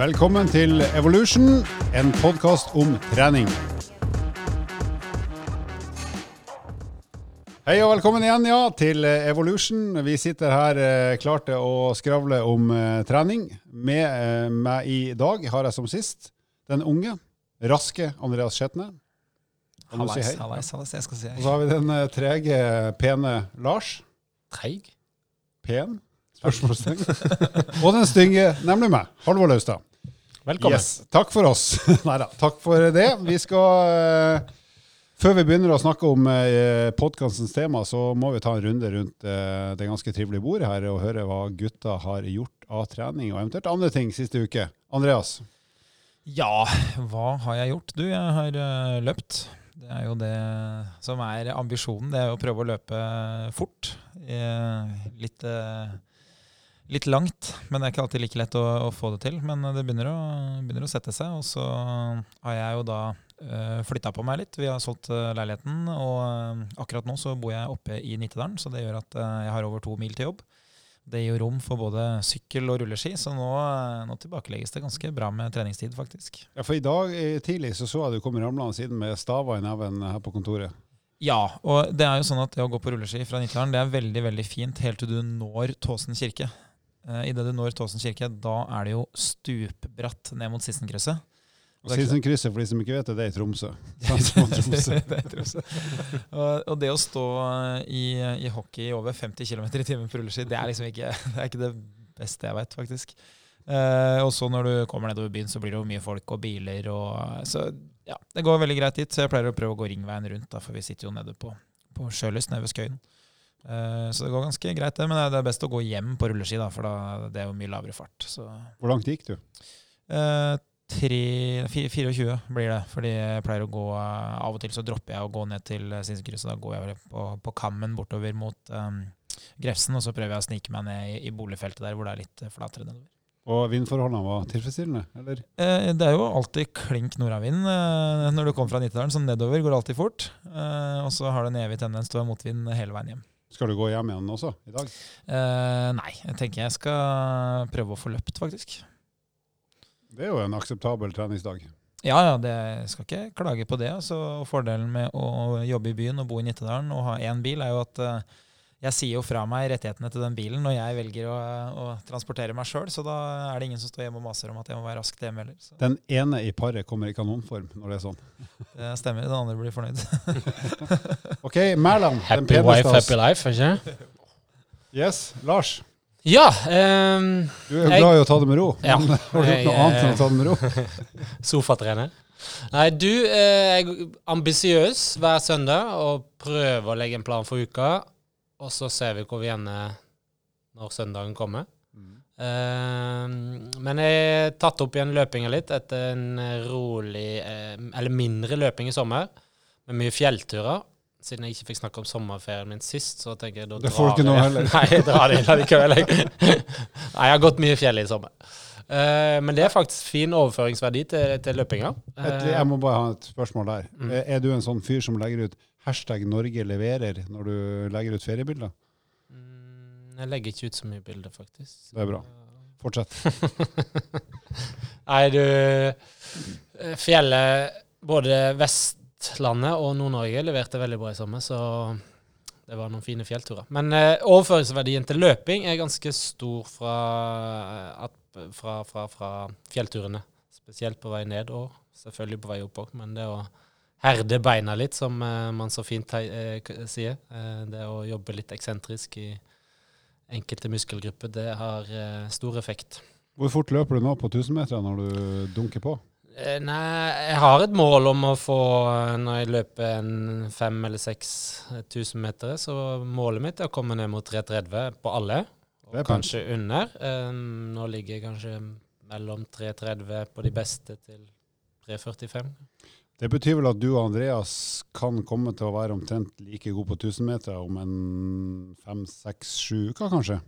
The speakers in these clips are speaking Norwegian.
Velkommen til Evolution, en podkast om trening. Hei og velkommen igjen ja, til Evolution. Vi sitter her eh, klar til å skravle om eh, trening. Med eh, meg i dag har jeg som sist den unge, raske Andreas Skjetne. Kan du si hei? Hallais, hallais, jeg skal si hei. Og så har vi den eh, trege, pene Lars. Treig? Pen? Spørsmålstegn. og den stygge, nemlig meg, Halvor Laustad. Velkommen. Yes, takk for oss. Neida, takk for det. Vi skal eh, Før vi begynner å snakke om uh, podkastens tema, så må vi ta en runde rundt eh, det ganske trivelige bordet her og høre hva gutta har gjort av trening og eventuelt andre ting siste uke. Andreas? Ja, hva har jeg gjort? Du, jeg har uh, løpt. Det er jo det som er ambisjonen. Det er å prøve å løpe fort. Eh, litt, eh, litt langt, men det er ikke alltid like lett å, å få det til. Men det begynner å, begynner å sette seg. Og så har jeg jo da uh, flytta på meg litt. Vi har solgt eh, leiligheten, og eh, akkurat nå så bor jeg oppe i Nittedalen, så det gjør at eh, jeg har over to mil til jobb. Det gir rom for både sykkel og rulleski, så nå, eh, nå tilbakelegges det ganske bra med treningstid, faktisk. Ja, for I dag eh, tidlig så, så jeg du kom ramlende siden med staver i neven her på kontoret. Ja, og det er jo sånn at det å gå på rulleski fra Nittedalen det er veldig veldig fint helt til du når Tåsen kirke. Uh, Idet du når Tåsen kirke, da er det jo stupbratt ned mot Sissenkrysset. Og Sissenkrysset, for de som ikke vet det, det er i Tromsø. det er Tromsø. Og, og det å stå i, i hockey i over 50 km i timen på rulleski, det er liksom ikke det, ikke det beste jeg vet, faktisk. Eh, og så når du kommer nedover byen, så blir det jo mye folk og biler. Og, så ja, det går veldig greit dit. Så jeg pleier å prøve å gå ringveien rundt, da, for vi sitter jo nede på, på Sjølyst, nede ved Skøyen. Eh, så det går ganske greit, det. Men det er best å gå hjem på rulleski, da, for da, det er jo mye lavere fart. Så Hvor langt gikk du? Eh, tre- 24 blir det, fordi jeg pleier å gå eh, Av og til så dropper jeg å gå ned til uh, Sinsenkrysset. Da går jeg på, på kammen bortover mot um, Grefsen, og så prøver jeg å snike meg ned i, i boligfeltet der hvor det er litt eh, flatere nedover. Og vindforholdene var tilfredsstillende, eller? Eh, det er jo alltid klink nordavind eh, når du kommer fra Nittedalen, så nedover går det alltid fort. Eh, og så har det en evig tendens til å være motvind hele veien hjem. Skal du gå hjem igjen også i dag? Uh, nei, jeg tenker jeg skal prøve å få løpt, faktisk. Det er jo en akseptabel treningsdag. Ja, ja, det jeg skal ikke klage på det. Altså, fordelen med å jobbe i byen og bo i Nittedalen og ha én bil, er jo at eh, jeg sier jo fra meg rettighetene til den bilen når jeg velger å, å transportere meg sjøl, så da er det ingen som står hjemme og maser om at jeg må være raskt hjemme heller. Så Den ene i paret kommer i kanonform når det er sånn. det stemmer, den andre blir fornøyd. OK, Mæland. Happy wife, oss. happy life, ikke Yes, Lars. Ja. um, Du er jo glad i å ta det med ro. Ja. Men har du gjort Jeg, noe annet enn å ta det med ro? sofatrener. Nei, du eh, er ambisiøs hver søndag og prøver å legge en plan for uka. Og så ser vi hvor vi ender når søndagen kommer. Ehm, men jeg har tatt opp igjen løpinga litt etter en rolig, uh, eller mindre løping i sommer. Med mye fjellturer. Siden jeg ikke fikk snakke om sommerferien min sist, så tenker jeg da Det får du ikke nå heller. Nei, jeg drar det inn allikevel. Nei, jeg har gått mye fjell i sommer. Uh, men det er faktisk fin overføringsverdi til, til løpinga. Jeg må bare ha et spørsmål der. Mm. Er du en sånn fyr som legger ut hashtag Norge leverer når du legger ut feriebilder? Mm, jeg legger ikke ut så mye bilder, faktisk. Det er bra. Fortsett. Nei, du eh, Fjellet, både Vestlandet og Nord-Norge, leverte veldig bra i sommer, så det var noen fine fjellturer. Men eh, overføringsverdien til løping er ganske stor fra, eh, at, fra, fra, fra fjellturene. Spesielt på vei ned, og selvfølgelig på vei opp òg. Men det å herde beina litt, som eh, man så fint eh, sier, eh, det å jobbe litt eksentrisk i enkelte muskelgrupper, det har stor effekt. Hvor fort løper du nå på 1000-meterne når du dunker på? Nei, jeg har et mål om å få, når jeg løper en fem eller seks tusen meter, så målet mitt er å komme ned mot 3.30 på alle, og kanskje under. Nå ligger jeg kanskje mellom 3.30 på de beste til 3.45. Det betyr vel at du og Andreas kan komme til å være omtrent like gode på 1000 meter om en fem, seks, sju uker, kanskje?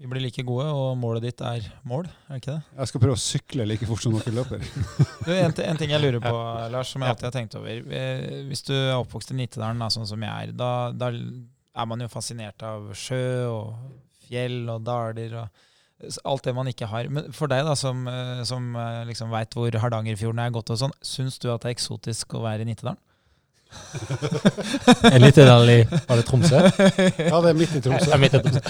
Vi blir like gode, og målet ditt er mål, er det ikke det? Jeg skal prøve å sykle like fort som dere løper. Du, en, en ting jeg lurer på, Lars, som jeg alltid har tenkt over. Eh, Hvis du er oppvokst i Nittedalen, da, sånn som jeg er, da, da er man jo fascinert av sjø og fjell og daler. Og, alt det man ikke har. Men for deg, da, som, eh, som eh, liksom veit hvor Hardangerfjorden er godt og sånn, syns du at det er eksotisk å være i Nittedalen? En Nittedalen i Var det Tromsø? Ja, det er midt i Tromsø. Ja, midt i Tromsø.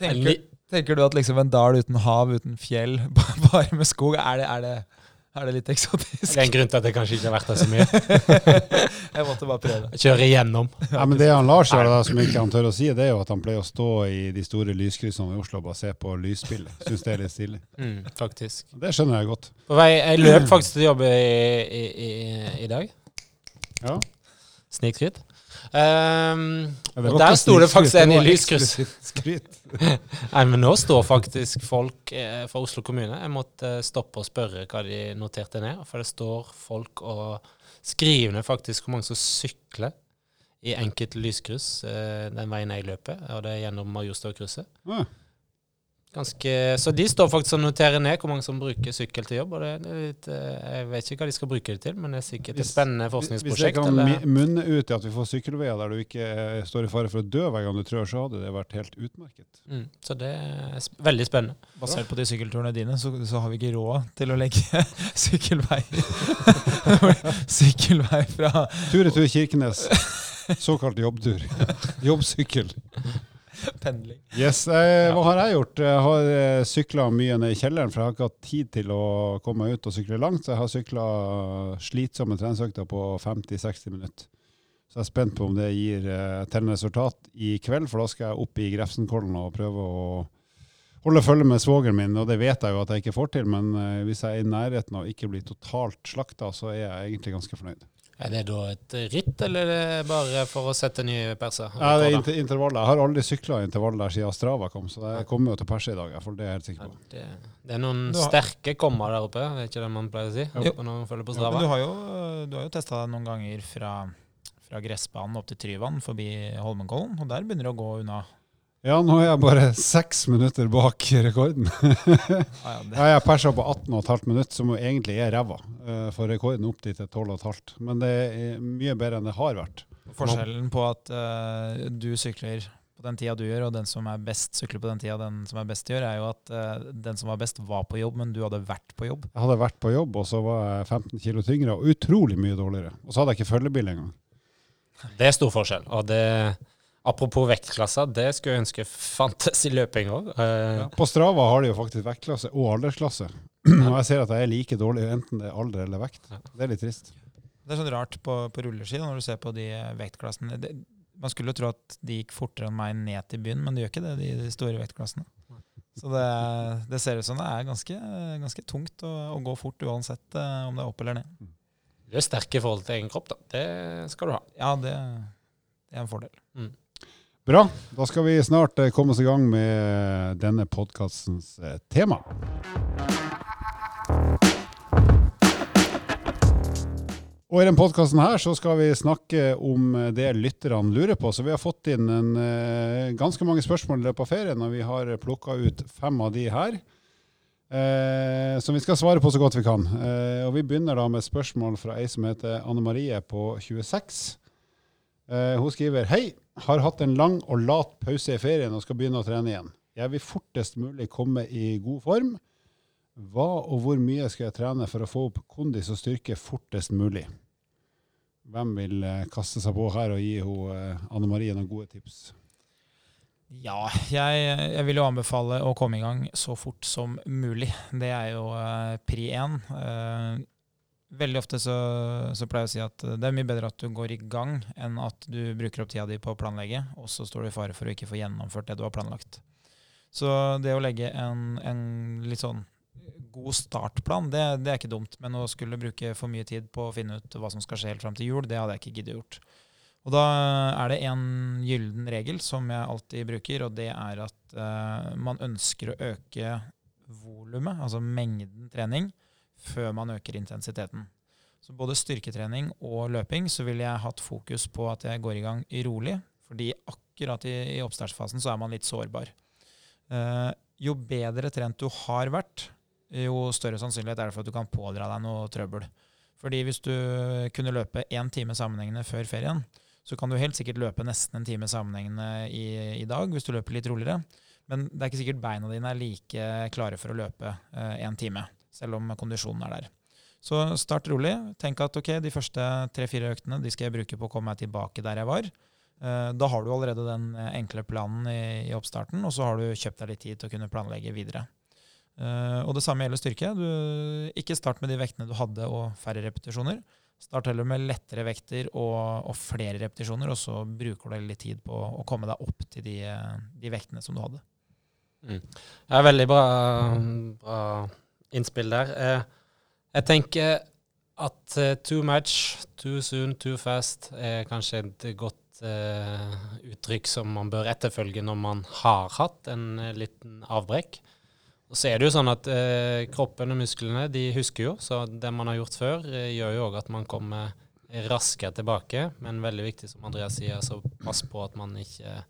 Tenker, tenker du at liksom en dal uten hav, uten fjell, bare med skog, er det, er det, er det litt eksotisk? Det er en grunn til at jeg kanskje ikke har vært der så mye. Jeg måtte bare prøve. Kjøre igjennom. Ja, men det han Lars gjør, da, som ikke han tør å si, det er jo at han pleier å stå i de store lyskryssene i Oslo og bare se på lysspillet. Syns det er litt stilig. Mm, faktisk. Det skjønner jeg godt. På vei, jeg løp faktisk til jobb i, i, i, i dag. Ja. Snikskryt. Um, og der sto det faktisk en i lyskryss. Nei, men nå står faktisk folk eh, fra Oslo kommune. Jeg måtte eh, stoppe og spørre hva de noterte ned. For det står folk og skriver ned faktisk hvor mange som sykler i enkelte lyskryss eh, den veien jeg løper, og det er gjennom Majorstadkrysset. Ja. Ganske, så de står faktisk og noterer ned hvor mange som bruker sykkel til jobb. og det, det er litt, eh, Jeg vet ikke hva de skal bruke det til, men det er sikkert et spennende forskningsprosjekt. Hvis det kan eller- munne ut i at vi får sykkelveier der du ikke eh, står i fare for å dø hver gang du trør, så hadde det vært helt utmerket. Mm, så det er sp veldig spennende. Basert på de sykkelturene dine, så, så har vi ikke råd til å legge sykkelvei Sykkelvei fra Tur-retur Kirkenes. Såkalt jobbtur. Jobbsykkel. pendling. Yes, eh, Hva har jeg gjort? Jeg har eh, sykla mye ned i kjelleren, for jeg har ikke hatt tid til å komme meg ut og sykle langt. Så jeg har sykla slitsomme treningsøkter på 50-60 minutter. Så jeg er spent på om det gir eh, tellende resultat i kveld, for da skal jeg opp i Grefsenkollen og prøve å holde følge med svogeren min. Og det vet jeg jo at jeg ikke får til, men eh, hvis jeg er i nærheten av ikke bli totalt slakta, så er jeg egentlig ganske fornøyd. Er det da et ritt, eller er det bare for å sette nye perser? Ja, det er inter intervaller. Jeg har aldri sykla intervall der siden Strava kom, så jeg kommer jo til perse i dag. For Det er jeg helt sikker Ja, på. det, det er noen har- sterke kommer der oppe, det er ikke det man pleier å si? Jo. Når man følger på Men Strava. du har jo, du har jo testa deg noen ganger fra, fra gressbanen opp til Tryvann forbi Holmenkollen, og der begynner det å gå unna. Ja, nå er jeg bare seks minutter bak rekorden. Ja, jeg persa på 18,5 minutter, som jo egentlig er ræva. eh, For rekorden opp dit er 12,5. Men det er mye bedre enn det har vært. forskjellen på at uh, du sykler på den tida du gjør, og den som er best sykler på den tida den som er best gjør, er jo at uh, den som var best, var på jobb, men du hadde vært på jobb. Jeg hadde vært på jobb, og så var jeg 15 kilo tyngre og utrolig mye dårligere. Og så hadde jeg ikke følgebil engang. Det er stor forskjell. Og det, apropos vektklasser, det skulle jeg ønske fantes i løping òg. Ja. På Strava har de jo faktisk vektklasse og aldersklasse. Og jeg ser at jeg er like dårlig enten det er alder eller vekt. Det er litt trist. Det er sånn rart på, på rulleski når du ser på de eh, vektklassene. Det, man skulle jo tro at de gikk fortere enn meg ned til byen, men de gjør ikke det, de, de store vektklassene. Så det, det ser ut som det er ganske, ganske tungt å, å gå fort uansett eh, om det er opp eller ned. Du er sterk i forhold til egen kropp, da. Det skal du ha. Ja, det, det er en fordel. Bra. Da skal vi snart eh, komme oss i gang med denne podkastens eh, tema. Og i denne podkasten skal vi snakke om eh, det lytterne lurer på. Så vi har fått inn en, ganske mange spørsmål i løpet av ferien, og vi har plukka ut fem av de her. Eh, som vi skal svare på så godt vi kan. Eh, og vi begynner da med spørsmål fra ei som heter Anne Marie på 26. Eh, hun skriver Hei, har hatt en lang og lat pause i ferien og skal begynne å trene igjen. Jeg vil fortest mulig komme i god form. Hva og hvor mye skal jeg trene for å få opp kondis og styrke fortest mulig? Hvem vil eh, kaste seg på her og gi eh, Anne Marie noen gode tips? Ja, jeg, jeg vil jo anbefale å komme i gang så fort som mulig. Det er jo eh, pri én. Veldig ofte så, så pleier jeg å si at det er mye bedre at du går i gang, enn at du bruker opp tida di på å planlegge, og så står du i fare for å ikke få gjennomført det du har planlagt. Så det å legge en, en litt sånn god startplan, det, det er ikke dumt. Men å skulle bruke for mye tid på å finne ut hva som skal skje helt fram til jul, det hadde jeg ikke giddet gjort. Og da er det en gyllen regel som jeg alltid bruker, og det er at uh, man ønsker å øke volumet, altså mengden trening, før man øker intensiteten. Så både styrketrening og løping så ville jeg hatt fokus på at jeg går i gang rolig, fordi akkurat i, i oppstartsfasen så er man litt sårbar. Uh, jo bedre trent du har vært, jo større sannsynlighet er det for at du kan pådra deg noe trøbbel. Fordi hvis du kunne løpe én time sammenhengende før ferien, så kan du helt sikkert løpe nesten en time sammenhengende i, i dag hvis du løper litt roligere. Men det er ikke sikkert beina dine er like klare for å løpe én time, selv om kondisjonen er der. Så start rolig. Tenk at ok, de første tre-fire øktene de skal jeg bruke på å komme meg tilbake der jeg var. Da har du allerede den enkle planen i, oppstarten, og så har du kjøpt deg litt tid til å kunne planlegge videre. Uh, og det samme gjelder styrke. Du, ikke start med de vektene du hadde og færre repetisjoner. Start heller med lettere vekter og, og, flere repetisjoner, og så bruker du litt tid på å komme deg opp til de, de vektene som du hadde. Mm. Det er veldig bra, bra innspill der. Eh, jeg tenker at uh, too much, too soon, too fast er kanskje et godt uh, uttrykk som man bør etterfølge når man har hatt en liten avbrekk. Og så er det jo sånn at eh, kroppen og musklene de husker jo, så det man har gjort før, eh, gjør jo òg at man kommer raskere tilbake. Men veldig viktig, som Andreas sier, så pass på at man ikke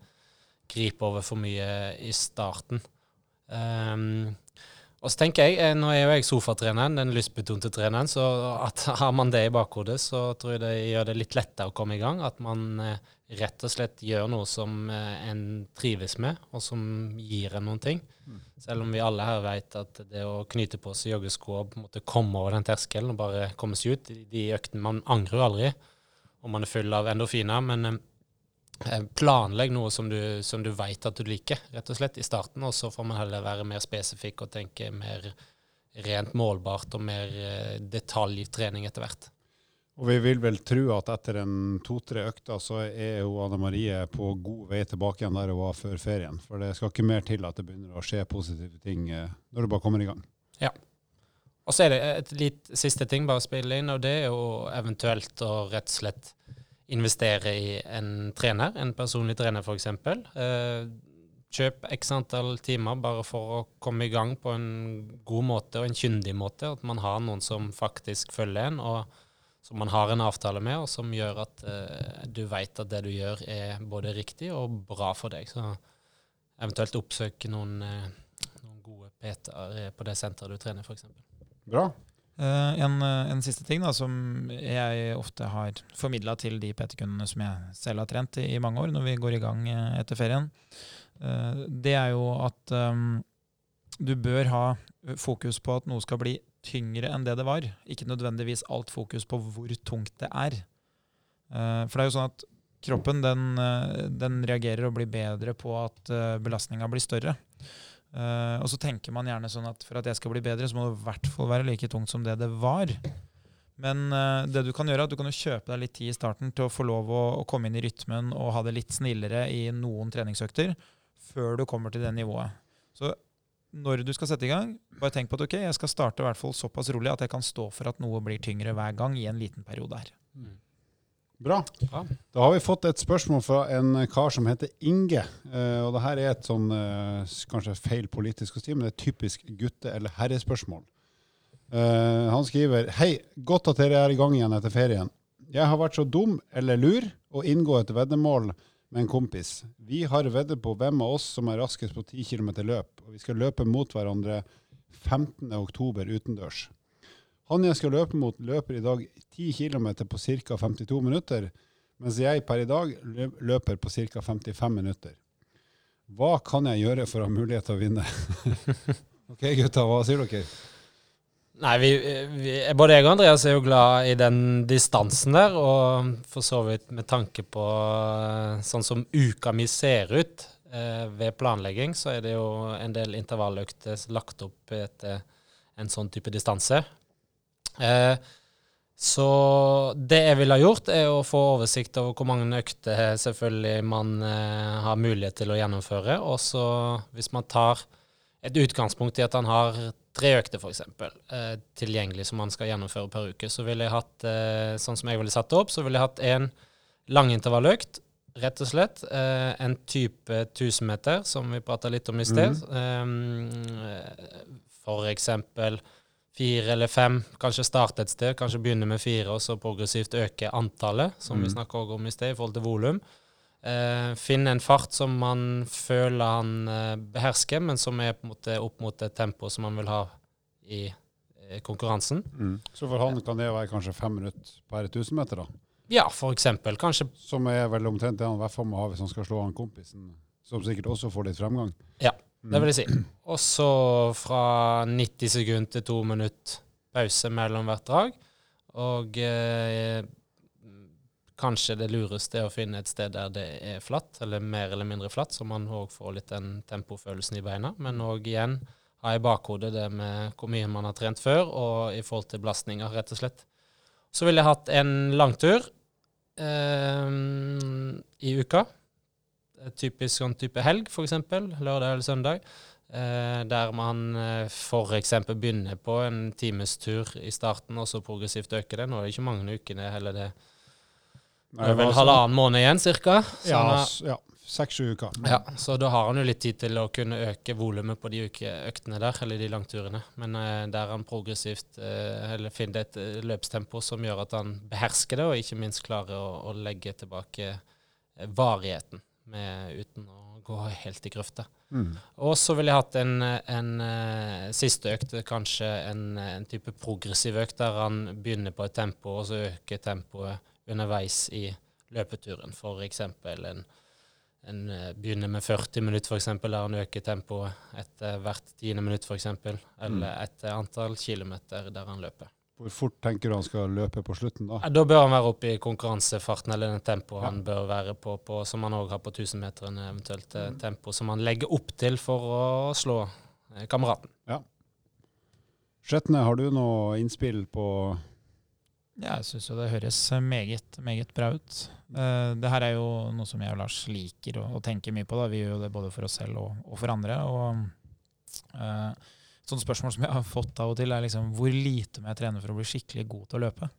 griper over for mye i starten. Um, og så tenker jeg, eh, Nå er jo jeg sofatreneren, den lystbetonte treneren, så at har man det i bakhodet, så tror jeg det gjør det litt lettere å komme i gang. At man eh, rett og slett gjør noe som eh, en trives med, og som gir en noen ting. Mm. Selv om vi alle her vet at det å knyte på seg joggesko og på en måte komme over den terskelen og bare komme seg ut De øktene Man angrer jo aldri om man er full av endorfiner, men planlegg noe som du, som du vet at du liker, rett og slett, i starten. Og så får man heller være mer spesifikk og tenke mer rent målbart og mer eh, detaljtrening etter hvert. Og vi vil vel tro at etter en to-tre økter så er jo Anne Marie på god vei tilbake igjen der hun var før ferien. For det skal ikke mer til at det begynner å skje positive ting eh, når du bare kommer i gang. Ja. Og så er det et litt siste ting bare å spille inn, og det er jo eventuelt å rett og slett investere i en trener, en personlig trener f.eks. Eh, kjøp x antall timer bare for å komme i gang på en god måte og en kyndig måte. At man har noen som faktisk følger en. og som man har en avtale med, og som gjør at uh, du vet at det du gjør er både riktig og bra for deg. Så eventuelt oppsøke noen, uh, noen gode PT-er på det senteret du trener, f.eks. Bra. Uh, en, en, siste ting da, som jeg ofte har formidla til de PT-kundene som jeg selv har trent i, i, mange år, når vi går i gang etter ferien, det er jo at um, du bør ha fokus på at noe skal bli tyngre enn det det var. Ikke nødvendigvis alt fokus på hvor tungt det er. Uh, for det er jo sånn at kroppen den, den reagerer og blir bedre på at belastninga blir større. Uh, og så tenker man gjerne sånn at for at jeg skal bli bedre, så må det i hvert fall være like tungt som det det var. Men det du kan gjøre, er at du kan jo kjøpe deg litt tid i starten til å få lov å, å komme inn i rytmen og ha det litt snillere i noen treningsøkter før du kommer til det nivået. Så når du skal sette i gang, bare tenk på at ok, jeg skal starte i hvert fall såpass rolig at jeg kan stå for at noe blir tyngre hver gang i en liten periode her. Mm. Bra. Da har vi fått et spørsmål fra en kar som heter Inge. Uh, og det her er et sånn uh, kanskje feil politisk si, men det er typisk gutte- eller herrespørsmål. Uh, han skriver Hei, godt at dere er i gang igjen etter ferien. Jeg har vært så dum eller lur å inngå et veddemål med en kompis. Vi har veddet på hvem av oss som er raskest på 10 km løp, og vi skal løpe mot hverandre 15.10 utendørs. Han jeg skal løpe mot, løper i dag 10 km på ca. 52 minutter, mens jeg per i dag løper på ca. 55 minutter. Hva kan jeg gjøre for å ha mulighet til å vinne? ok, gutta, hva sier dere? Nei, vi, vi, både jeg og Andreas er jo glad i den distansen der, og for så vidt med tanke på eh, sånn som uka mi ser ut eh, ved planlegging, så er det jo en del intervalløkter lagt opp etter en sånn type distanse. Eh, så det jeg ville ha gjort, er å få oversikt over hvor mange økter selvfølgelig man eh, har mulighet til å gjennomføre. Og så hvis man tar et utgangspunkt i at han har tre økter f.eks. Eh, tilgjengelig som man skal gjennomføre per uke, så ville jeg hatt, eh, sånn som jeg ville satt det opp, så ville jeg hatt en langintervalløkt, rett og slett. Eh, en type 1000 meter, som vi prata litt om i sted. Mm. Eh, for eksempel fire eller fem, kanskje starte et sted, kanskje begynne med fire, og så progressivt øke antallet, som mm. vi snakka om i sted, i forhold til volum. Eh, finne en fart som man føler han eh, behersker, men som er på en måte opp mot et tempo som man vil ha i eh, konkurransen. Mm. Så for han kan det være kanskje fem minutter per 1000 meter, da? Ja, for eksempel. Kanskje Som er vel omtrent det han i hvert fall må ha hvis han skal slå han kompisen, som sikkert også får litt fremgang? Ja. Det vil jeg si. Og så fra 90 sekunder til to minutter pause mellom hvert drag. Og eh, kanskje det lureste er å finne et sted der det er flatt, eller mer eller mindre flatt, så man òg får litt den tempofølelsen i beina. Men òg igjen ha i bakhodet det med hvor mye man har trent før, og i forhold til belastninger, rett og slett. Så ville jeg hatt en langtur eh, i uka. Typisk sånn type helg, f.eks. Lørdag eller søndag. Eh, der man eh, f.eks. begynner på en timestur i starten, og så progressivt øker det. Nå er det ikke mange ukene heller det. Det er vel halvannen måned igjen, cirka. Så Ja, seks-sju uker. ja, så da har han jo litt tid til å kunne øke volumet på de øktene der, eller de langturene. Men eh, der han progressivt eh, eller finner et eh, løpstempo som gjør at han behersker det, og ikke minst klarer å, å legge tilbake eh, varigheten med, uten å gå helt i grøfta. Mm. Og så ville jeg hatt en, en eh, siste økt, kanskje en, en type progressiv økt, der han begynner på et tempo, og så øker tempoet underveis i løpeturen. Eksempel en, en eh, begynner med 40 minutter, eksempel, der han øker tempoet etter hvert tiende minutt, for eksempel. Eller etter antall kilometer der han løper. Hvor fort tenker du han skal løpe på slutten da? Da bør han være oppe i konkurransefarten, eller den tempoet Ja. han bør være på, på som han òg har på 1000-meteren, eventuelt mm. tempo som han legger opp til for å slå kameraten. Ja. Skjetne, har du noe innspill på Ja, jeg syns jo det høres meget, meget bra ut. Uh, det her er jo noe som jeg og Lars liker å, å tenke mye på. Da. Vi gjør jo det både for oss selv og, og for andre. Og eh, sånne spørsmål som jeg har fått av og til, er liksom hvor lite må jeg trene for å bli skikkelig god til å løpe?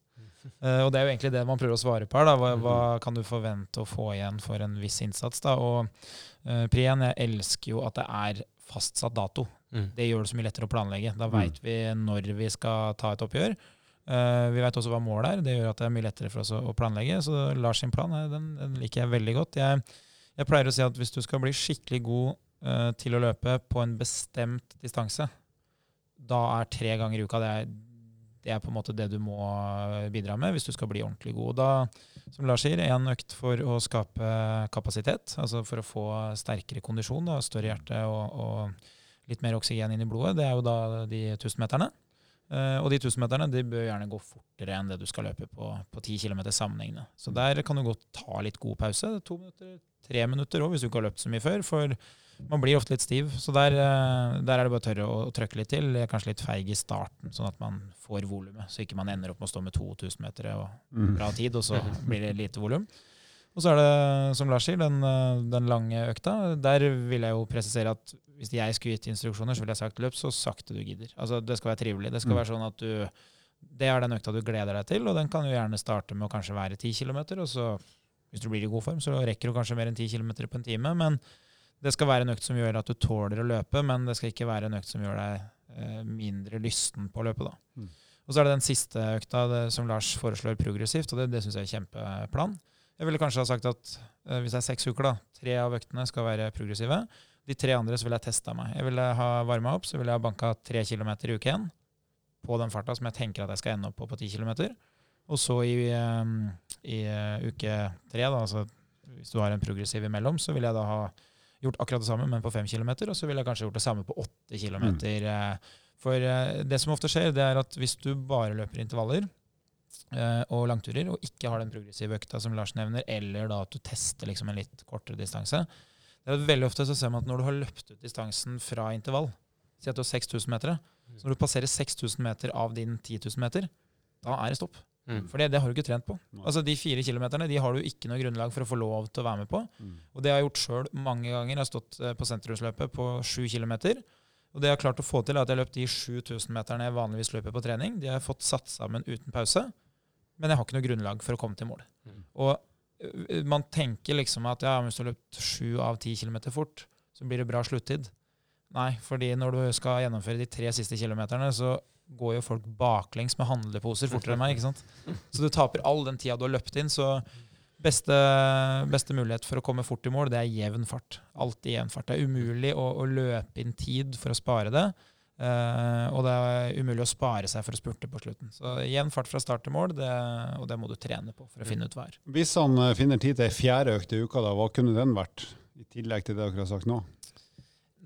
Uh, og det er jo egentlig det man prøver å svare på her. Hva, hva kan du forvente å få igjen for en viss innsats? Da? Og uh, Prien, jeg elsker jo at det er fastsatt dato. Mm. Det gjør det så mye lettere å planlegge. Da Mm. veit vi når vi skal ta et oppgjør. Uh, vi veit også hva målet er. Det gjør at det er mye lettere for oss å, å planlegge. Så Lars sin plan den, den liker jeg veldig godt. Jeg, jeg pleier å si at hvis du skal bli skikkelig god uh, til å løpe på en bestemt distanse, da er tre ganger i uka det er, det er på en måte det du må bidra med hvis du skal bli ordentlig god. Da, som Lars sier, én økt for å skape kapasitet, altså for å få sterkere kondisjon, da, større hjerte og, og litt mer oksygen inn i blodet. Det er jo da de 1000-meterne. Uh, og de 1000-meterne de bør gjerne gå fortere enn det du skal løpe på, på 10 km sammenhengende. Så der kan du godt ta litt god pause. To minutter, tre minutter òg, hvis du ikke har løpt så mye før. For man blir ofte litt stiv. Så der, eh, der er det bare å tørre å, å trøkke litt til. Kanskje litt feig i starten, sånn at man får volumet. Så ikke man ender opp med å stå med 2000 meter og Mm. bra tid, og så blir det lite volum. Og så er det, som Lars sier, den, eh, den lange økta. Der vil jeg jo presisere at hvis jeg skulle gitt instruksjoner, så ville jeg sagt løp så sakte du gidder. Altså Det skal være trivelig. Det skal Mm. være sånn at du Det er den økta du gleder deg til, og den kan jo gjerne starte med å kanskje være 10 km, og så, hvis du blir i god form, så rekker du kanskje mer enn 10 km på en time. Men det skal være en økt som gjør at du tåler å løpe, men det skal ikke være en økt som gjør deg eh, mindre lysten på å løpe, da. Mm. Og så er det den siste økta det, som Lars foreslår progressivt, og det, det syns jeg er kjempeplan. Jeg ville kanskje ha sagt at eh, hvis det er seks uker, da, tre av øktene skal være progressive. De tre andre så ville jeg testa meg. Jeg ville ha varma opp, så ville jeg ha banka tre kilometer i uke én på den farta som jeg tenker at jeg skal ende opp på på ti kilometer. Og så i, eh, i eh, uke tre, da, altså hvis du har en progressiv imellom, så vil jeg da ha gjort akkurat det samme, men på fem kilometer. Og så ville jeg kanskje gjort det samme på åtte kilometer. Mm. For eh, det som ofte skjer, det er at hvis du bare løper intervaller eh, og langturer, og ikke har den progressive økta som Lars nevner, eller da at du tester liksom en litt kortere distanse, det er at veldig ofte så ser man at når du har løpt ut distansen fra intervall, si at du har 6000 meter, så når du passerer 6000 meter av din 10 000 meter, da er det stopp. Mm. For det, det har du ikke trent på. Altså De fire kilometerne de har du ikke noe grunnlag for å få lov til å være med på. Mm. Og det har jeg gjort sjøl mange ganger. Jeg har stått eh, på sentrumsløpet på sju kilometer. Og det jeg har klart å få til, er at jeg har løpt de 7000-meterne jeg vanligvis løper på trening. De har jeg fått satt sammen uten pause. Men jeg har ikke noe grunnlag for å komme til mål. Mm. Og man tenker liksom at ja, hvis du har løpt sju av ti kilometer fort, så blir det bra sluttid. Nei, fordi når du skal gjennomføre de tre siste kilometerne, så går jo folk baklengs med handleposer fortere enn meg. ikke sant? Så du taper all den tida du har løpt inn. Så beste, beste mulighet for å komme fort i mål, det er jevn fart. Alltid jevn fart. Det er umulig å, å løpe inn tid for å spare det. Uh, og det er umulig å spare seg for å spurte på slutten. Så jevn fart fra start til mål, det, og det må du trene på for å finne ut hva er. Hvis han eh, finner tid til ei fjerde økt i uka, da, hva kunne den vært? I tillegg til det dere har sagt nå?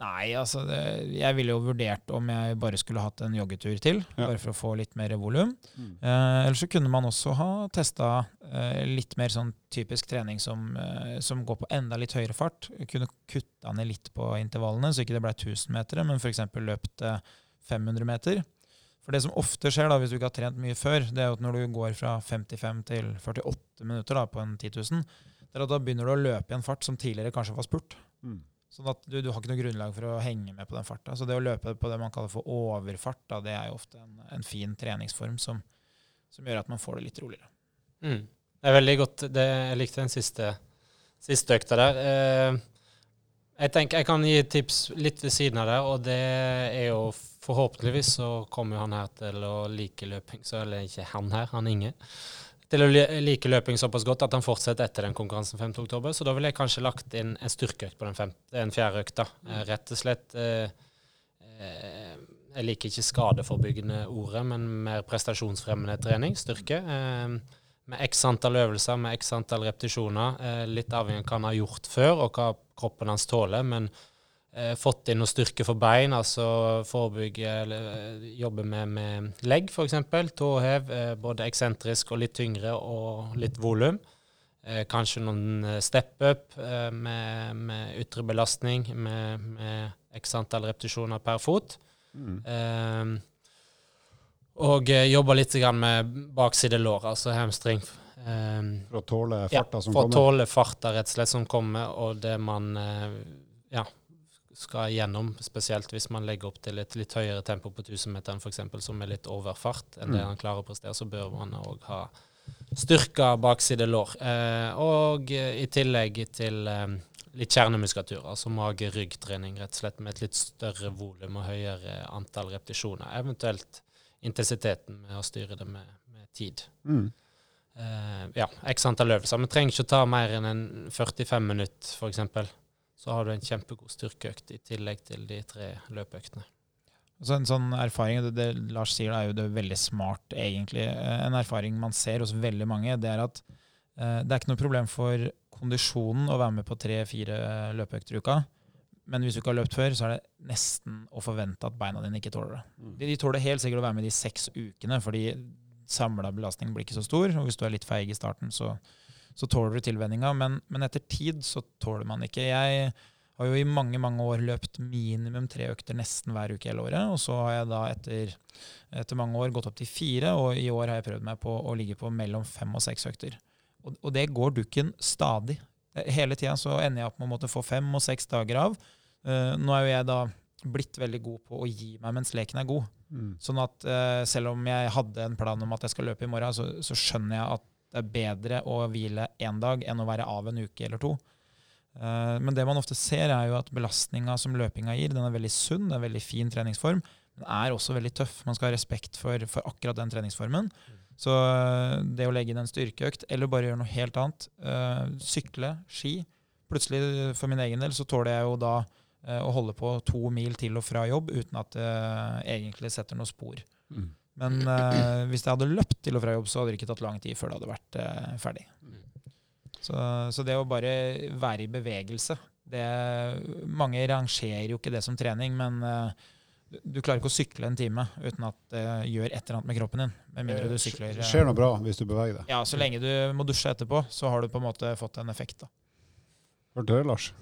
Nei, altså det, jeg ville jo vurdert om jeg bare skulle hatt en joggetur til, Ja. bare for å få litt mer volum. Mm. Eh, Eller så kunne man også ha testa eh, litt mer sånn typisk trening som, eh, som går på enda litt høyere fart. Kunne kutta ned litt på intervallene, så ikke det ble 1000 meter, men f.eks. løpt eh, 500 meter. For det som ofte skjer da, hvis du ikke har trent mye før, det er jo at når du går fra 55 til 48 minutter da, på en 10 000, det er at da begynner du å løpe i en fart som tidligere kanskje var spurt. Mm. Sånn at du, du har ikke noe grunnlag for å henge med på den farta. Så det å løpe på det man kaller for overfart, da, det er jo ofte en, en fin treningsform som, som gjør at man får det litt roligere. Mm. Det er veldig godt. Det, jeg likte den siste, siste økta der. Eh, jeg tenker jeg kan gi et tips litt ved siden av det, og det er jo forhåpentligvis så kommer han her til å like løping, så eller ikke han her, han Inge. Til å like løping såpass godt at han fortsetter etter den konkurransen 5.10. Så da ville jeg kanskje lagt inn en styrkeøkt på den, fem, den fjerde økta. Mm. rett og slett eh, eh, Jeg liker ikke skadeforebyggende ordet, men mer prestasjonsfremmende trening. Styrke. Eh, med x antall øvelser, med x antall repetisjoner. Eh, litt avhengig av hva han har gjort før, og hva kroppen hans tåler. Men eh, fått inn noe styrke for bein, altså forebygge eller eh, jobbe med, med legg, f.eks. Tåhev, eh, både eksentrisk og litt tyngre, og litt volum. Eh, kanskje noen eh, step-up eh, med, med ytre belastning, med, med x antall repetisjoner per fot. Mm. Eh, og jobbe litt med bakside lår, altså hamstring. Eh, For å tåle ja, farta som for å tåle farta rett og slett som kommer, og det man eh, ja, skal gjennom, spesielt hvis man legger opp til et litt høyere tempo på 1000-meteren f.eks., som er litt over fart enn det Mm. han klarer å prestere, så bør man òg ha styrka bakside lår. Eh, og i tillegg til eh, litt kjernemuskulatur, altså mage-rygg-trening, rett og slett med et litt større volum og høyere antall repetisjoner. Eventuelt intensiteten med å styre det med, med tid. Mm. Eh, ja, x antall øvelser. Vi trenger ikke å ta mer enn en 45 minutter, f.eks. Så har du en kjempegod styrkeøkt i tillegg til de tre løpeøktene. Så en sånn erfaring, det, det Lars sier, er jo det veldig smart, egentlig. Eh, En erfaring man ser hos veldig mange, det er at eh, det er ikke noe problem for kondisjonen å være med på tre-fire løpeøkter i uka. Men hvis du ikke har løpt før, så er det nesten å forvente at beina dine ikke tåler det. Mm. De, de tåler helt sikkert å være med de seks ukene, fordi samla belastning blir ikke så stor. Og hvis du er litt feig i starten, så, så tåler du tilvenninga. Men, men etter tid så tåler man ikke. Jeg har jo i mange mange år løpt minimum tre økter nesten hver uke hele året. Og så har jeg da etter, etter mange år gått opp til fire, og i år har jeg prøvd meg på å ligge på mellom fem og seks økter. Og, og det går dukken stadig. Hele tida så ender jeg opp med å måtte få fem og seks dager av. Uh, nå er jo jeg da blitt veldig god på å gi meg mens leken er god. Mm. Sånn at uh, selv om jeg hadde en plan om at jeg skal løpe i morgen, så, så skjønner jeg at det er bedre å hvile én dag enn å være av en uke eller to. Eh, men det man ofte ser, er jo at belastninga som løpinga gir, den er veldig sunn, det er en veldig fin treningsform. Den er også veldig tøff. Man skal ha respekt for, for akkurat den treningsformen. Så eh, det å legge inn en styrkeøkt, eller bare gjøre noe helt annet, eh, sykle, ski Plutselig, for min egen del, så tåler jeg jo da å holde på to mil til og fra jobb uten at det egentlig setter noe spor. Mm. Men uh, hvis jeg hadde løpt til og fra jobb, så hadde det ikke tatt lang tid før det hadde vært uh, ferdig. Så, så det å bare være i bevegelse det, Mange rangerer jo ikke det som trening, men uh, du klarer ikke å sykle en time uten at det gjør et eller annet med kroppen din. Med mindre du sykler Det skjer noe bra hvis du beveger deg. Ja, Så lenge du må dusje etterpå, så har du på en måte fått en effekt. da. Hørte du det, Lars?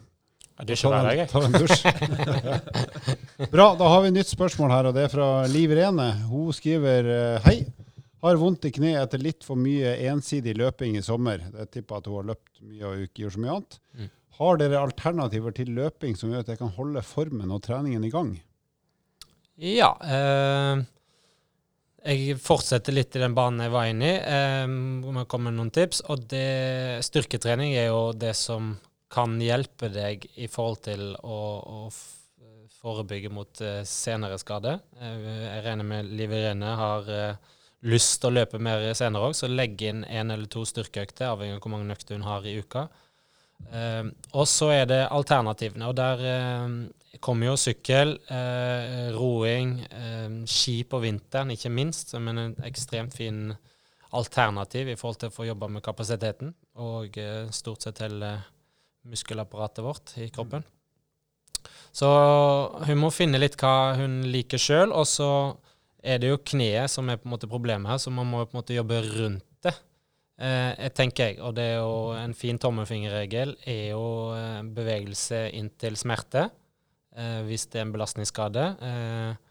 Ja, det er ikke hver dag, jeg. Ta en dusj. Bra, da har vi nytt spørsmål her, og det er fra Liv Rene. Hun skriver eh, hei. Har vondt i kne etter litt for mye ensidig løping i sommer. Jeg tipper at hun har løpt mye og ikke gjort så mye annet. Mm. Har dere alternativer til løping som gjør at jeg kan holde formen og treningen i gang? Ja. Eh, jeg fortsetter litt i den banen jeg var inne i. Eh, jeg kommer med noen tips. Og det, styrketrening er jo det som kan hjelpe deg i forhold til å, å forebygge mot eh, senere skade. Eh, jeg regner med Liv Irene har eh, lyst til å løpe mer senere òg, så legg inn én eller to styrkeøkter, avhengig av hvor mange økter hun har i uka. Og så er det alternativene, og der kommer jo sykkel, roing, ski på vinteren, ikke minst, som en ekstremt fin alternativ i forhold til å få jobba med kapasiteten, og stort sett hele muskelapparatet vårt i kroppen. Så hun må finne litt hva hun liker sjøl, og så er det jo kneet som er på en måte problemet her, så man må på en måte jobbe rundt det. Eh, tenker jeg, og det er jo en fin tommelfingerregel, er jo eh, bevegelse inntil smerte, eh, hvis det er en belastningsskade. Eh,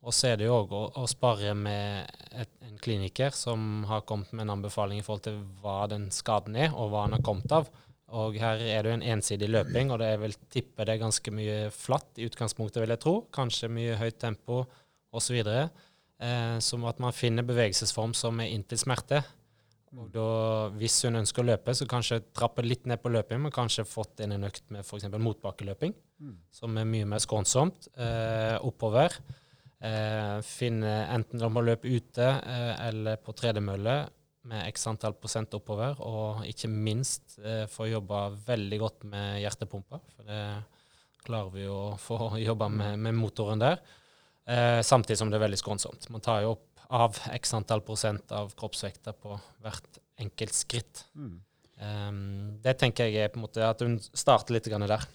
og så er det jo òg å, å spare med et, en kliniker som har kommet med en anbefaling i forhold til hva den skaden er, og hva den har kommet av. Og her er det jo en ensidig løping, og det er vel tippe det er ganske mye flatt i utgangspunktet, vil jeg tro. Kanskje mye høyt tempo osv. Eh, som at man finner bevegelsesform som er inntil smerte. Og da, hvis hun ønsker å løpe, så kanskje trappe litt ned på løping, men kanskje fått inn en økt med f.eks. motbakkeløping, Mm. som er mye mer skånsomt. Eh, oppover. Eh, finne enten om å løpe ute eh, eller på tredemølle med x antall prosent oppover, og ikke minst eh, få jobba veldig godt med hjertepumpa. For det klarer vi å få jobba med, med motoren der. Eh, samtidig som det er veldig skånsomt. Man tar jo opp av x antall prosent av kroppsvekta på hvert enkelt skritt. Mm. Um, det tenker jeg er på en måte at hun starter litt der.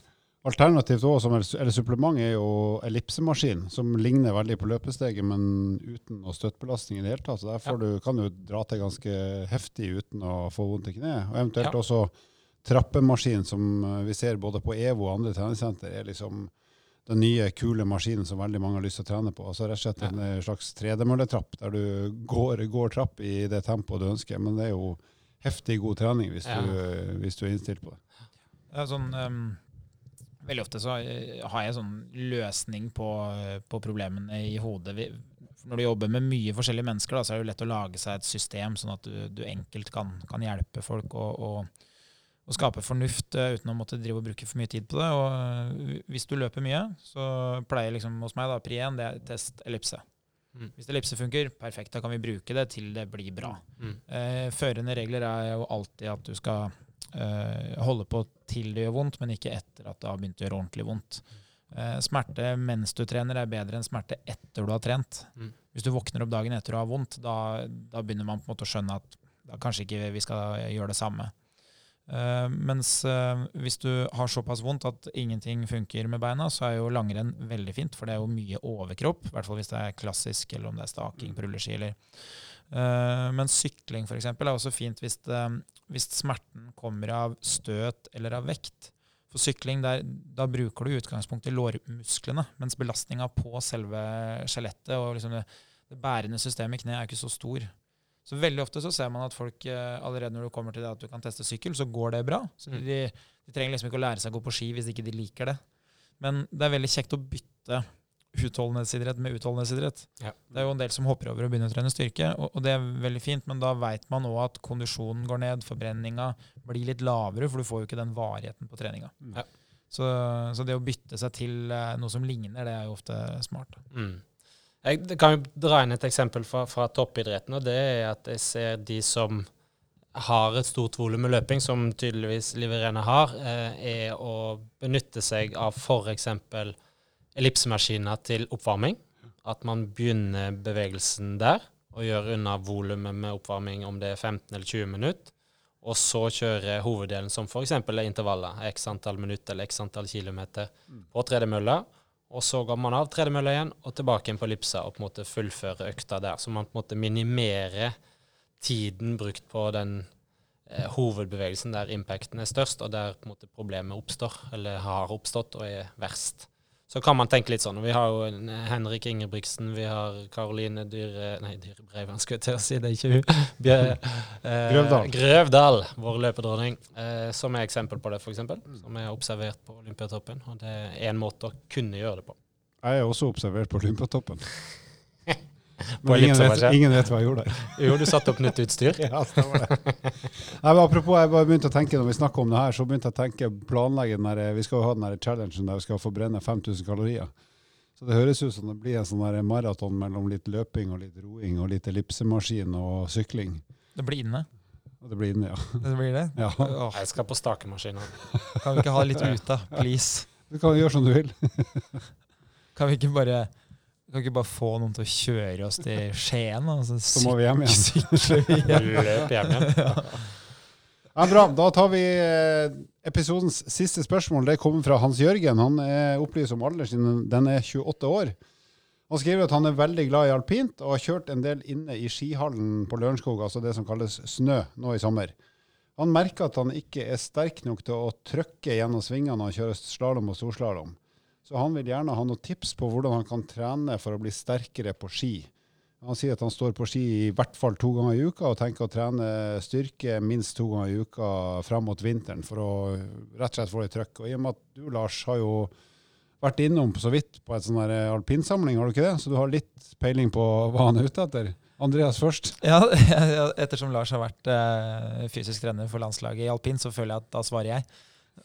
Alternativt også, som er, eller supplement er jo ellipsemaskin, som ligner veldig på løpesteget, men uten noe støttbelastning i det hele tatt. Så der får du, kan du dra til ganske heftig uten å få vondt i kneet. Og eventuelt Ja. også trappemaskin, som eh, vi ser både på EVO og andre treningssenter, er liksom den nye, kule maskinen som veldig mange har lyst til å trene på. Altså rett og slett en ja. slags tredemølletrapp, der du går, går trapp i det tempoet du ønsker. Men det er jo heftig god trening hvis, Ja. du, eh, hvis du er innstilt på det. Det er sånn, ehm, veldig ofte så eh, har jeg sånn løsning på, eh, på problemene i hodet. Vi, når du jobber med mye forskjellige mennesker, da, så er det jo lett å lage seg et system, sånn at du, du enkelt kan, kan hjelpe folk og, og, og skape fornuft eh, uten å måtte drive og bruke for mye tid på det. Og hvis du løper mye, så pleier liksom hos meg da, pri 1 det er test ellipse. Mm. Hvis ellipse funker, perfekt, da kan vi bruke det til det blir bra. Mm. Eh, førende regler er jo alltid at du skal holde på til det gjør vondt, men ikke etter at det har begynt å gjøre ordentlig vondt. Eh, smerte mens du trener er bedre enn smerte etter du har trent. Mm. Hvis du våkner opp dagen etter å ha vondt, da, da begynner man på en måte å skjønne at da kanskje ikke vi skal gjøre det samme. Uh, mens uh, hvis du har såpass vondt at ingenting funker med beina, så er jo langrenn veldig fint, for det er jo mye overkropp, i hvert fall hvis det er klassisk, eller om det er staking på rulleski. eller Eh, men sykling for eksempel, er også fint hvis, det, hvis smerten kommer av støt eller av vekt. For sykling, der, da bruker du i utgangspunktet lårmusklene, mens belastninga på selve skjelettet og liksom det, det bærende systemet i kneet er ikke så stor. Så veldig ofte så ser man at folk eh, allerede når du kommer til det at du kan teste sykkel, så går det bra. Så Mm. de, de trenger liksom ikke å lære seg å gå på ski hvis ikke de liker det. Men det er veldig kjekt å bytte utholdenhetsidrett med utholdenhetsidrett. Ja. Det er jo en del som hopper over og begynner å trene styrke, og, og det er veldig fint, men da veit man òg at kondisjonen går ned, forbrenninga blir litt lavere, for du får jo ikke den varigheten på treninga. Mm. Ja. Så, så det å bytte seg til eh, noe som ligner, det er jo ofte smart. Mm. Jeg kan jo dra inn et eksempel fra, fra toppidretten, og det er at jeg ser de som har et stort volum med løping, som tydeligvis Liv Irene har, eh, er å benytte seg av f.eks. ellipsemaskiner til oppvarming. At man begynner bevegelsen der, og gjør unna volumet med oppvarming om det er 15 eller 20 minutter. Og så kjøre hoveddelen som f.eks. intervaller, x antall minutter eller x antall kilometer på tredemølla. Og så går man av tredemølla igjen og tilbake inn på ellipsa og på en måte fullfører økta der. Så man på en måte minimerer tiden brukt på den eh, hovedbevegelsen der impacten er størst, og der på en måte problemet oppstår, eller har oppstått og er verst. Så kan man tenke litt sånn. Vi har jo Henrik Ingebrigtsen, vi har Karoline Dyre... Nei, Dyre Breivan, skulle jeg til å si. Det er ikke hun. Bjør, eh, Grøvdal. Grøvdal, vår løpedronning, eh, som er eksempel på det, f.eks. Som er observert på Olympiatoppen. Og det er en måte å kunne gjøre det på. Jeg er også observert på Olympiatoppen. På Men ingen vet, ingen vet hva jeg gjorde der. Jo, du satte opp nytt utstyr. Ja, stemmer det. Nei, men apropos, jeg bare begynte å tenke når vi snakker om det her, så begynte jeg å tenke planlegge den der, Vi skal jo ha den der challengen der vi skal forbrenne 5000 kalorier. Så det høres ut som det blir en sånn maraton mellom litt løping og litt roing og litt ellipsemaskin og sykling. Det blir inne. Det blir inne, ja. Det blir det. ja. Åh, Jeg skal på stakemaskinen. kan vi ikke ha litt ute, please? Du kan gjøre som du vil. Kan vi ikke bare kan ikke bare få noen til å kjøre oss til Skien? Altså, Så må vi hjem igjen. vi hjem. Løp hjem igjen. Ja, bra. Da tar vi eh, episodens siste spørsmål. Det kommer fra Hans Jørgen. Han er opplyst om alderen sin. Den er 28 år. Han skriver at han er veldig glad i alpint og har kjørt en del inne i skihallen på Lørenskog, altså det som kalles snø, nå i sommer. Han merker at han ikke er sterk nok til å trykke gjennom svingene når han kjører slalåm og storslalåm. Så han vil gjerne ha noen tips på hvordan han kan trene for å bli sterkere på ski. Han sier at han står på ski i hvert fall to ganger i uka og tenker å trene styrke minst to ganger i uka frem mot vinteren for å rett og slett få litt trøkk. Og i og med at du, Lars, har jo vært innom så vidt på et sånn alpinsamling, har du ikke det? Så du har litt peiling på hva han er ute etter? Andreas først. Ja, ettersom Lars har vært eh, fysisk trener for landslaget i alpin, så føler jeg at da svarer jeg.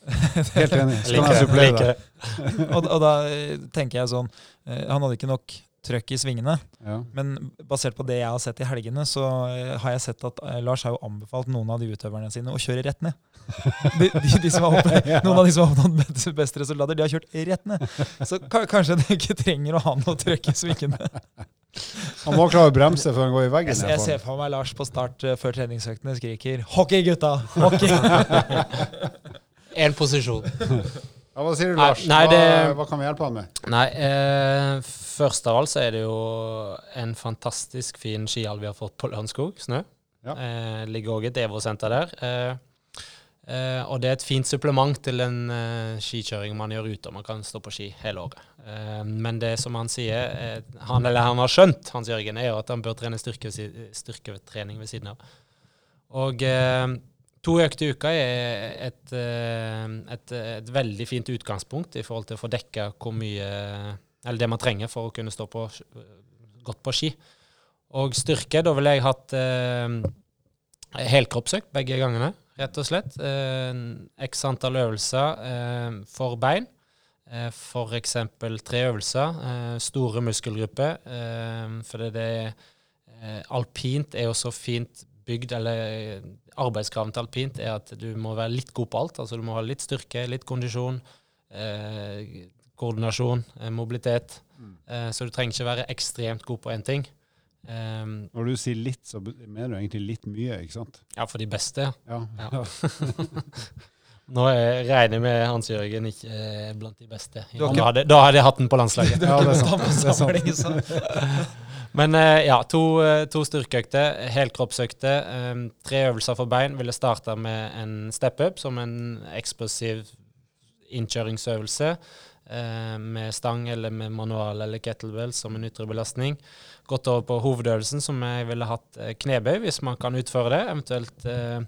Helt enig. Skal jeg supplere deg? og, og da eh, tenker jeg sånn eh, Han hadde ikke nok trøkk i svingene. Ja. Men basert på det jeg har sett i helgene, så eh, har jeg sett at Lars har jo anbefalt noen av de utøverne sine å kjøre rett ned. De, de, de som har noen av de som har oppnådd best- resultater, de har kjørt rett ned. Så ka- kanskje du ikke trenger å ha noe trøkk i svingene. Han må klare å bremse før han går i veggen. Jeg, jeg ser for meg Lars på start før treningsøktene skriker 'Hockey, gutta! Hockey!' Én posisjon. Ja, hva sier du, Lars? nei, hva, det- hva kan vi hjelpe han med? Nei, eh, først av alt så er det jo en fantastisk fin skihall vi har fått på Lørenskog, Snø. Ja. Eh, ligger òg et Evo-senter der. Eh, eh, og det er et fint supplement til den eh, skikjøringen man gjør ute, og man kan stå på ski hele året. Eh, men det som han sier, han eller han har skjønt, Hans Jørgen, er jo at han bør trene styrke, styrketrening ved siden av. Og eh, to økte uka er et, eh, et, et veldig fint utgangspunkt i forhold til å få dekka hvor mye Eller det man trenger for å kunne stå på, godt på ski. Og styrke, da ville jeg hatt eh, helkroppsøkt begge gangene, rett og slett. Eh, X antall øvelser eh, for bein. Eh, eksempel tre øvelser. Eh, store muskelgrupper. Eh, for det, eh, Alpint er jo så fint bygd, eller eh, arbeidskravene til alpint er at du må være litt god på alt. Altså du må ha litt styrke, litt kondisjon, eh, koordinasjon, eh, mobilitet. Eh, så du trenger ikke være ekstremt god på én ting. Um, Når du sier litt, så mener du egentlig litt mye, ikke sant? ja, for de beste. Ja. Ja. Nå jeg regner jeg med Hans Jørgen ikke eh, blant de beste. Da hadde, da hadde jeg hatt den på landslaget. Ja, det er sant. Det er sant. Men eh, ja, to, eh, to styrkeøkter, helkroppsøkter, eh, tre øvelser for bein. Ville starta med en step-up som en eksplosiv innkjøringsøvelse. med stang eller med manual eller kettlebell som en ytre belastning. Gått over på hovedøvelsen, som jeg ville hatt knebøy, hvis man kan utføre det. Eventuelt eh,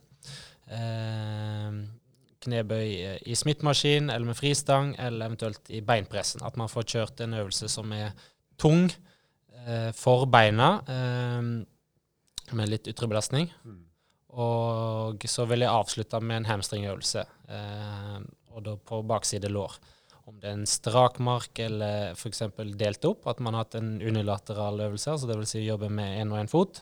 knebøy i smittmaskin eller med fristang, eller eventuelt i beinpressen. At man får kjørt en øvelse som er tung for beina, eh, med litt ytre belastning. Mm. Og så vil jeg avslutte med en hamstringøvelse, eh, og da på bakside lår. Om det er en strak mark eller f.eks. delt opp, at man har hatt en unilateral øvelse, altså dvs. Si jobbe med én og én fot.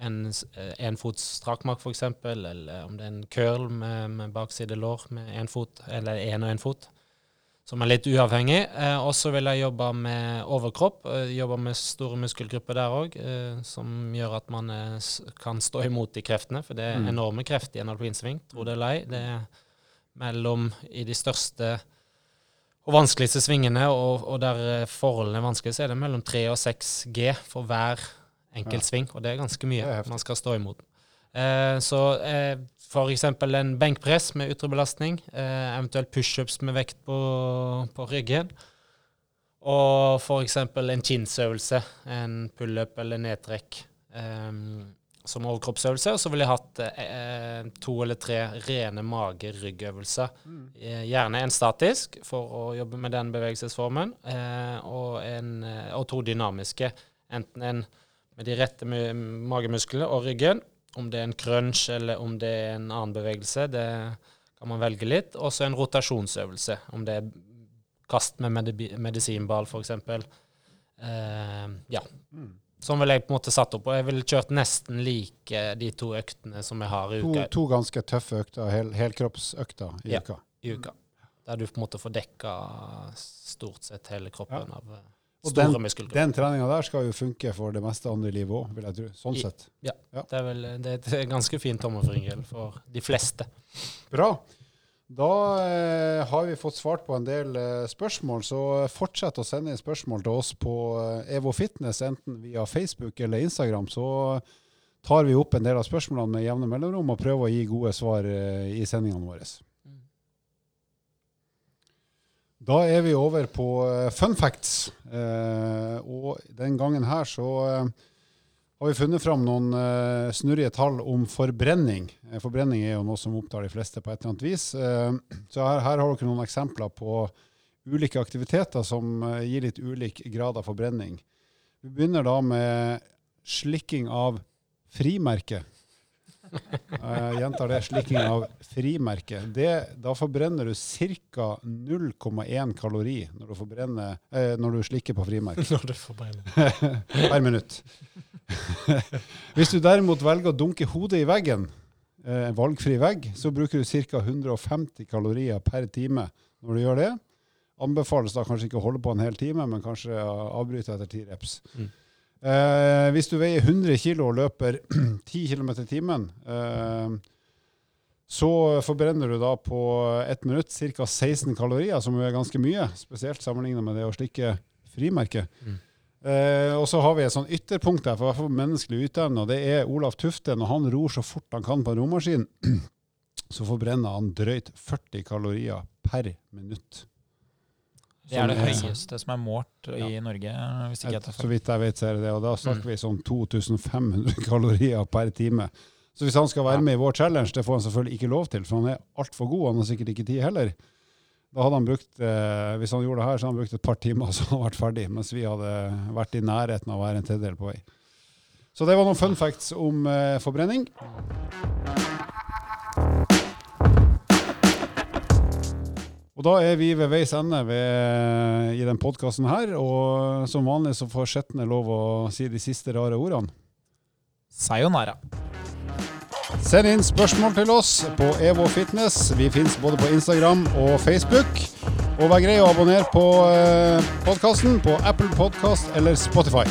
En, s- eh, en fots strakmark f.eks., eller om det er en curl med, med bakside lår med én fot, eller én og én fot, som er litt uavhengig. Eh, og så vil jeg jobbe med overkropp, eh, jobbe med store muskelgrupper der òg, eh, som gjør at man eh, kan stå imot de kreftene, for det er Mm. enorme krefter i en alpinsving, tro det eller ei. Det er mellom i de største og vanskeligste svingene, og, og der eh, forholdene er vanskelige, så er det mellom 3 og 6 G for hver enkelt Ja. sving, og det er ganske mye er man skal stå imot. Eh, så eh, eksempel en benkpress med ytre belastning, eh, eventuelt pushups med vekt på, på ryggen, og eksempel en kinnsøvelse, en pullup eller nedtrekk eh, som overkroppsøvelse, og så ville jeg hatt eh, to eller tre rene mage-ryggøvelser. Mm. Gjerne en statisk for å jobbe med den bevegelsesformen, eh, og, en, eh, og to dynamiske. Enten en med de rette magemusklene og ryggen, om det er en crunch eller om det er en annen bevegelse, det kan man velge litt. Og så en rotasjonsøvelse, om det er kast med medi- medisinball f.eks. Uh, ja. Mm. Sånn ville jeg på en måte satt opp, og jeg ville kjørt nesten like de to øktene som jeg har i uka. to ganske tøffe økter, hel, helkroppsøkter i Ja. uka. i uka. Der du på en måte får dekka stort sett hele kroppen av eh, Og store den, muskelgrupper. den treninga der skal jo funke for det meste andre i livet òg, vil jeg tro. Sånn I- sett. Det er vel det er et ganske fint tommelfingerregel for de fleste. Bra. Da eh, har vi fått svart på en del eh, spørsmål, så fortsett å sende inn spørsmål til oss på eh, Evo Fitness, enten via Facebook eller Instagram. Så tar vi opp en del av spørsmålene med jevne mellomrom og prøver å gi gode svar eh, i sendingene våre. Da er vi over på eh, fun facts. Eh, og den gangen her så eh, har vi funnet fram noen eh, snurrige tall om forbrenning. Eh, forbrenning er jo noe som opptar de fleste på et eller annet vis. Eh, så her, her har dere noen eksempler på ulike aktiviteter som gir litt ulik grad av forbrenning. Vi begynner da med slikking av frimerke. Jeg gjentar det. Slikking av frimerke. Det, da forbrenner du ca. 0,1 kalori når du, eh, når du slikker på frimerke Når du forbrenner. per minutt. Hvis du derimot velger å dunke hodet i veggen, eh, valgfri vegg, så bruker du ca. 150 kalorier per time når du gjør det. Anbefales da kanskje ikke å holde på en hel time, men kanskje avbryte etter ti reps. Mm. Eh, hvis du veier 100 kg og løper 10 km i timen, eh, så forbrenner du da på ett minutt ca. 16 kalorier, som er ganske mye, spesielt sammenlignet med det å slikke frimerke. Mm. Eh, og så har vi et sånn ytterpunkt der for, for menneskelig utevne, og det er Olaf Tufte. Når han ror så fort han kan på en romaskin, så forbrenner han drøyt 40 kalorier per minutt. Det er det høyeste som er målt i Norge, hvis ikke jeg tar Så vidt jeg vet, så er det det. Og da snakker Mm. vi sånn 2500 kalorier per time. Så hvis han skal være med i vår challenge, det får han selvfølgelig ikke lov til, for han er altfor god. Han har sikkert ikke tid heller. Da hadde han brukt, eh, Hvis han gjorde det her, så hadde han brukt et par timer, så hadde han vært ferdig. Mens vi hadde vært i nærheten av å være en tredjedel på vei. Så det var noen fun facts om eh, forbrenning. Og da er vi ved veis ende ved, i den podkasten her, og som vanlig så får Skjetne lov å si de siste rare ordene. Sayonara. Send inn spørsmål til oss på Evo Fitness. Vi fins både på Instagram og Facebook. Og vær grei å abonnere på podkasten på Apple Podcast eller Spotify.